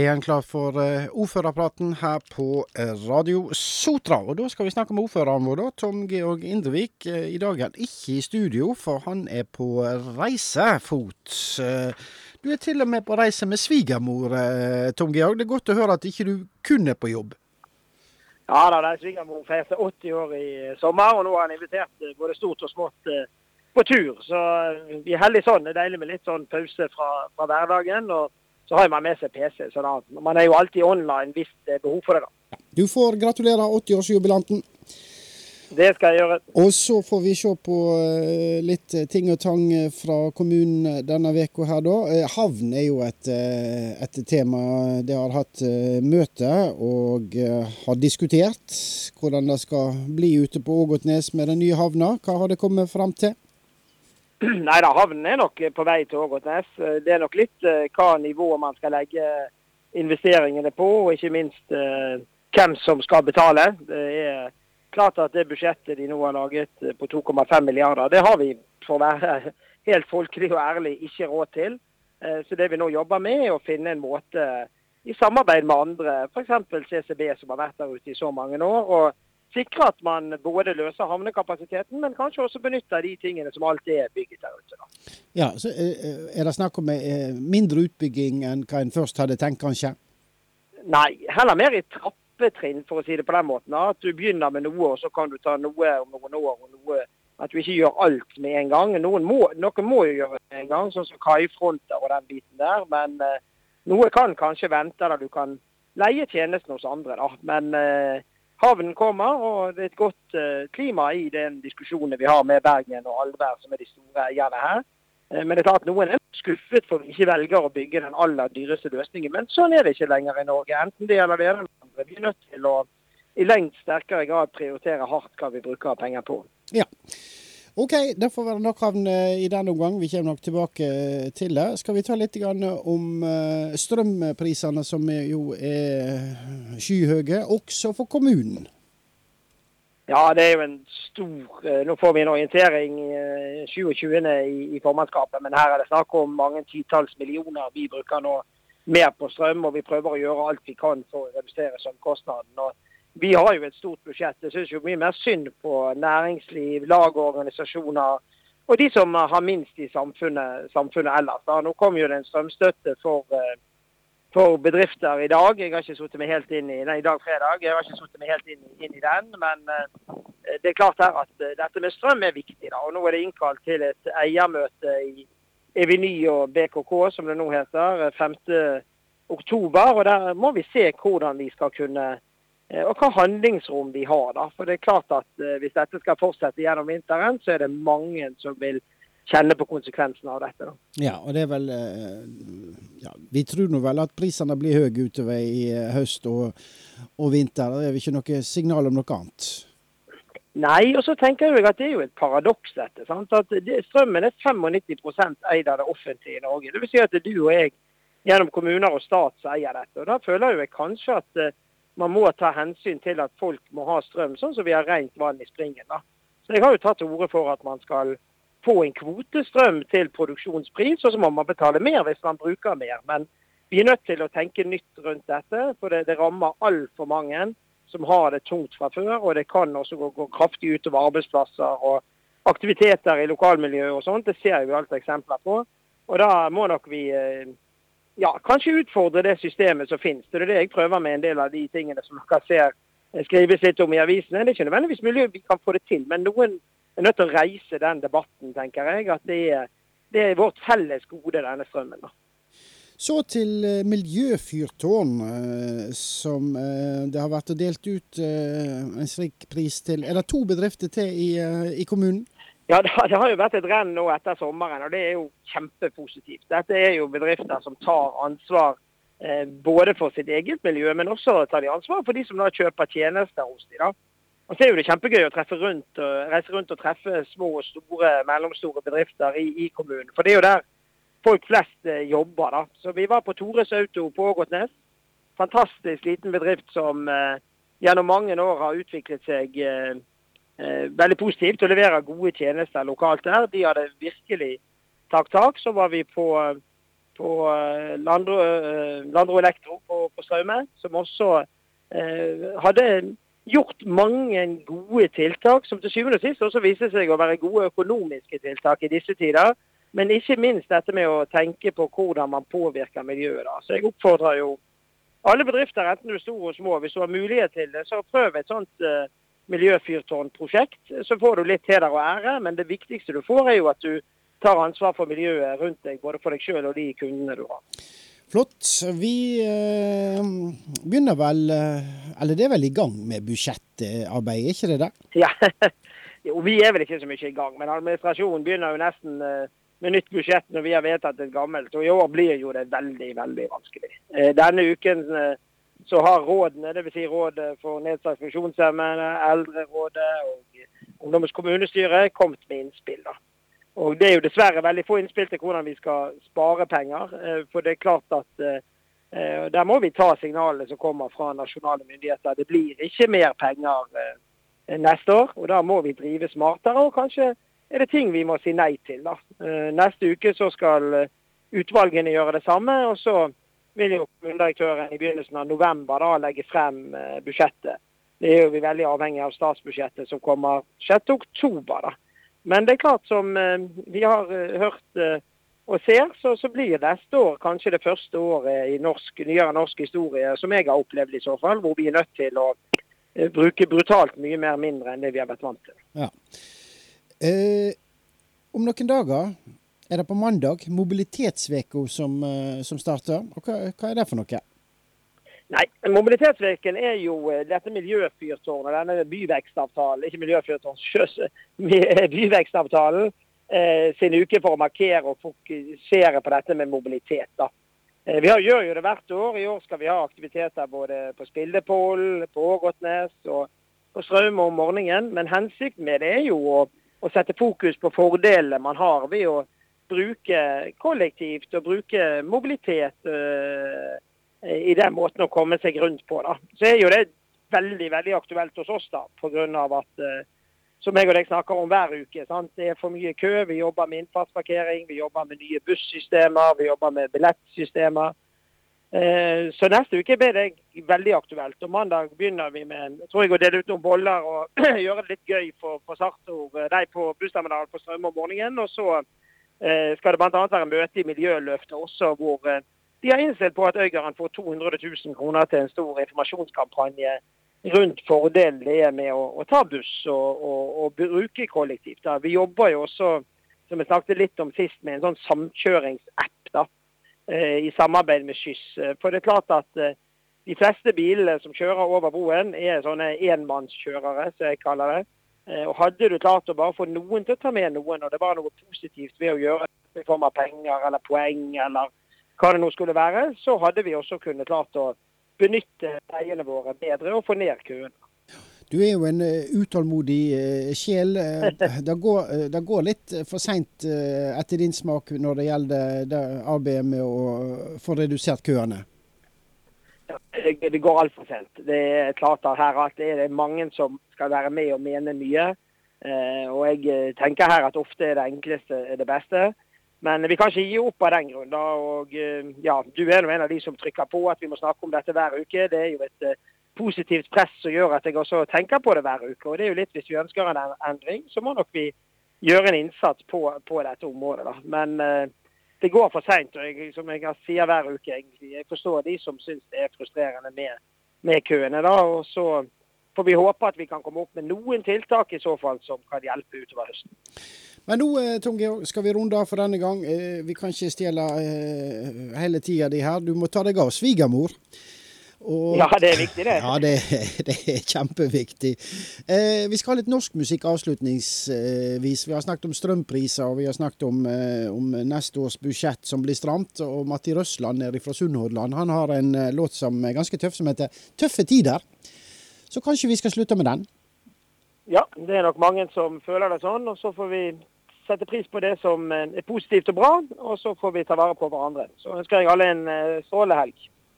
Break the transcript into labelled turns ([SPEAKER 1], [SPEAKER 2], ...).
[SPEAKER 1] Det er en klar for uh, ordførerpraten her på uh, Radio Sotra. Og da skal vi snakke med ordføreren vår, da, Tom Georg Indrevik. Uh, I dag er han ikke i studio, for han er på reisefot. du er til og med på reise med svigermor, Tom Georg. Det er godt å høre at ikke du kun er på jobb.
[SPEAKER 2] Ja da, det er svigermor feirte 80 år i sommer, og nå har han invitert både stort og smått på tur. Så vi er heldige sånn. Det er deilig med litt sånn pause fra, fra hverdagen. og så har man med seg PC. Så da, man er jo alltid online hvis det er behov for det. da.
[SPEAKER 1] Du får gratulere 80-årsjubilanten.
[SPEAKER 2] Det skal jeg gjøre.
[SPEAKER 1] Og så får vi se på eh, litt ting og tang fra kommunen denne veka her, da. Eh, havn er jo et, eh, et tema. De har hatt møte og har diskutert hvordan det skal bli ute på Ågotnes med den nye havna. Hva har det kommet fram til?
[SPEAKER 2] Nei da, havnen er nok på vei til Ågotnes. Det er nok litt uh, hva nivået man skal legge investeringene på, og ikke minst hvem som skal betale. Det er klart at det budsjettet de nå har laget eh, på 2,5 milliarder, det har vi for å være helt folkelig og ærlig ikke råd til. Så det vi nå jobber med, er å finne en måte i samarbeid med andre, f.eks. CCB som har vært der ute i så mange år. og sikre at man både løser havnekapasiteten, men kanskje også benytter de tingene som alltid er bygget der ute. Da.
[SPEAKER 1] Ja, så Er det snakk om eh, mindre utbygging enn hva en først hadde tenkt, kanskje?
[SPEAKER 2] Nei, heller mer i trappetrinn, for å si det på den måten. At du begynner med noe, og så kan du ta noe om noen år. og noe At du ikke gjør alt med en gang. Noen må, noen må jo gjøre med en gang, sånn som kaifronter og den biten der. Men eh, noe kan kanskje vente, da du kan leie tjenesten hos andre. da. Men eh, havnen kommer, og det er et godt uh, klima i den diskusjonen vi har med Bergen og Alver, som er de store eierne her. Uh, men det er klart noen er skuffet for vi ikke velger å bygge den aller dyreste løsningen. Men sånn er det ikke lenger i Norge. Enten det gjelder det ene eller andre. Vi er nødt til å i lengt sterkere grad prioritere hardt hva vi bruker penger på.
[SPEAKER 1] Ja. OK, det får være nok havn eh, i denne omgang. Vi kommer nok tilbake til det. Skal vi ta litt om eh, strømprisene, som jo er skyhøye, også for kommunen?
[SPEAKER 2] Ja, det er jo en stor eh, Nå får vi en orientering 27. i, i formannskapet, men her er det snakk om mange titalls millioner. Vi bruker nå mer på strøm, og vi prøver å gjøre alt vi kan for å redusere strømkostnaden. Og vi har jo et stort budsjett. Jeg syns mye mer synd på næringsliv, lag og organisasjoner og de som har minst i samfunnet, samfunnet ellers. Da. Nå kom jo det en strømstøtte for, eh, for, bedrifter i dag. Jeg har ikke satt meg helt inn i nei, i dag fredag, jeg har ikke satt meg helt inn, inn, i den. Men uh, det er klart her at uh, dette med strøm er viktig. da, og Nå er det innkalt til et eiermøte i Eviny og BKK, som det nå heter, 5. oktober, og Der må vi se hvordan vi skal kunne Eh, og hva handlingsrom vi har. da. For det er klart at uh, Hvis dette skal fortsette gjennom vinteren, så er det mange som vil kjenne på konsekvensene av dette. da.
[SPEAKER 1] Ja, og det er vel uh, ja, Vi tror nå vel at prisene blir høye utover i høst og, og, vinter. Det er vel ikke noe signal om noe annet?
[SPEAKER 2] Nei, og så tenker jeg at det er jo et paradoks dette. sant? At det, Strømmen er 95% eid av det offentlige i Norge. Vil si at det du og jeg gjennom kommuner og stat som eier dette. Og Da føler jeg kanskje at man må ta hensyn til at folk må ha strøm, sånn som vi har rent vann i springen. da. Så Jeg har jo tatt til orde for at man skal få en kvotestrøm til produksjonspris, og så må man betale mer hvis man bruker mer. Men vi er nødt til å tenke nytt rundt dette, for det, det rammer altfor mange som har det tungt fra før. Og det kan også gå, gå kraftig utover arbeidsplasser og aktiviteter i lokalmiljøet og sånt. Det ser vi alt eksempler på. Og da må nok vi eh, ja, kanskje utfordre det systemet som finnes. Det er det jeg prøver med en del av de tingene som dere ser eh, skrives litt om i avisene. Det er ikke nødvendigvis mulig vi kan få det til, men noen er nødt til å reise den debatten, tenker jeg. At det er, det er vårt felles gode, denne strømmen.
[SPEAKER 1] Så til eh, miljøfyrtårn, eh, som det har vært delt ut en slik pris til. Er det to bedrifter til i, i kommunen?
[SPEAKER 2] Ja, det har jo vært et renn nå etter sommeren, og det er jo kjempepositivt. Dette er jo bedrifter som tar ansvar eh, både for sitt eget miljø, men også tar de ansvar for de som da kjøper tjenester hos de. da. Og så er jo det kjempegøy å rundt, reise rundt og treffe små og store, mellomstore bedrifter i, i kommunen. For det er jo der folk flest eh, jobber. da. Så Vi var på Tores Auto på Ågotnes. Fantastisk liten bedrift som eh, gjennom mange år har utviklet seg eh, Eh, veldig positivt og leverer gode tjenester lokalt der. De hadde virkelig tatt tak. Så var vi på, på Landro, Landro Elektro på, på Straume, som også hadde gjort mange gode tiltak, som til syvende og sist også viste seg å være gode økonomiske tiltak i disse tider. Men ikke minst dette med å tenke på hvordan man påvirker miljøet. Da. Så jeg oppfordrer jo alle bedrifter, enten du er stor og små, hvis du har mulighet til det, så prøv et sånt uh, miljøfyrtårnprosjekt. Så får du litt heder og ære, men det viktigste du får, er jo at du tar ansvar for miljøet rundt deg, både for deg sjøl og de kundene du har.
[SPEAKER 1] Flott. Vi eh, begynner vel eh, Eller det er vel i gang med budsjettarbeid, ikke det det?
[SPEAKER 2] Ja. jo, vi er vel ikke så mye i gang. Men administrasjonen begynner jo nesten eh, med nytt budsjett når vi har vedtatt et gammelt. Og i år blir jo det veldig, veldig vanskelig. Denne uken så har rådene, dvs. Si Rådet for nedsatt funksjonshemmede, Eldrerådet og Ungdommens kommunestyre, kommet med innspill. da. Og Det er jo dessverre veldig få innspill til hvordan vi skal spare penger. Eh, for det er klart at eh, eh, der må vi ta signalene som kommer fra nasjonale myndigheter. Det blir ikke mer penger neste år, og da må vi drive smartere. Og kanskje er det ting vi må si nei til. da. Neste uke så skal utvalgene gjøre det samme. og så vil jo kommunedirektøren i begynnelsen av november da legge frem budsjettet. Det er jo vi veldig avhengig av statsbudsjettet som kommer 6. oktober. da. Men det er klart, som eh, vi har eh, hørt eh, og ser, så, så, blir neste år kanskje det første året i norsk, nyere norsk historie som jeg har opplevd i så fall, hvor vi er nødt til å bruke brutalt mye mer mindre enn det vi har vært vant til.
[SPEAKER 1] Ja. Eh, om noen dager er det på mandag mobilitetsveka som, som starter. Og hva, hva er det for noe?
[SPEAKER 2] Nei, Mobilitetsveken er jo eh, dette miljøfyrtårnet, denne byvekstavtalen, ikke miljøfyrtårn, byvekstavtalen eh, sin uke for å markere og fokusere på dette med mobilitet. da. Eh, vi gjør jo det hvert år. I år skal vi ha aktiviteter både på Spildepollen, på Ågotnes og på Straume om morgenen. Men hensikten med det er jo å, å sette fokus på fordelene man har ved å bruke kollektivt og bruke mobilitet. Eh, i den måten å komme seg rundt på. da. Så er jo det veldig veldig aktuelt hos oss, da, pga. at uh, som jeg og deg snakker om hver uke. Sant? Det er for mye kø. Vi jobber med innfartsparkering, vi jobber med nye bussystemer, vi jobber med billettsystemer. Eh, så neste uke blir det veldig aktuelt. og Mandag begynner vi med jeg tror jeg å dele ut noen boller og gjøre det litt gøy for, for Sartor, de på bussterminalen på Strømme om morgenen. Og så skal det bl.a. være møte i Miljøløftet også, hvor eh, de har innstilt på at Øygarden får 200 000 kroner til en stor informasjonskampanje rundt fordelen det er med å, å ta buss og, og, og bruke kollektivt. Vi jobber jo også, som jeg snakket litt om sist, med en sånn samkjøringsapp da, eh, i samarbeid med Skyss. For det er klart at eh, de fleste bilene som kjører over broen, er sånne enmannskjørere, som jeg kaller det. Eh, og Hadde du klart å bare få noen til å ta med noen, og det var noe positivt ved å gjøre det i form av penger eller poeng eller hva det nå skulle være, så hadde vi også kunnet klart å benytte veiene våre bedre og få ned køene.
[SPEAKER 1] Du er jo en uh, utålmodig uh, sjel. Det, går, det, går, litt for seint etter din smak når det gjelder det arbeidet med å få redusert køene?
[SPEAKER 2] Det, det går altfor sent. Det er klart at her at det er mange som skal være med og mene mye. og jeg tenker her at ofte er det enkleste det beste. Men vi kan ikke gi opp av den grunn. Og eh, ja, Du er en av de som trykker på at vi må snakke om dette hver uke. Det er jo et positivt press som gjør at jeg også tenker på det hver uke. Og det er jo litt Hvis vi ønsker en endring, så må nok vi gjøre en innsats på, på dette området. Da. Men det går for seint. Som jeg sier hver uke, egentlig, jeg forstår de som syns det er frustrerende med, med køene. da, og så får vi håpe at vi kan komme opp med noen tiltak i så fall som kan hjelpe utover høsten.
[SPEAKER 1] Men nå eh, Tom Georg, skal vi runde av for denne gang. Eh, vi kan ikke stjele eh, hele tida di her. Du må ta deg av svigermor.
[SPEAKER 2] Og, ja, det er viktig, det.
[SPEAKER 1] Ja, det, det er kjempeviktig. Eh, vi skal ha litt norsk musikk avslutningsvis. Vi har snakket om strømpriser, og vi har snakket om, eh, om neste års budsjett som blir stramt. Og Matti Røsland nede fra Sunnhordland han har en eh, låt som er ganske tøff, som heter 'Tøffe tider'. Så kanskje vi skal slutte med den?
[SPEAKER 2] Ja, det er nok mange som føler det sånn. Og så får vi sette pris på det som er positivt og bra, og så får vi ta vare på hverandre. Så ønsker jeg alle en strålende helg.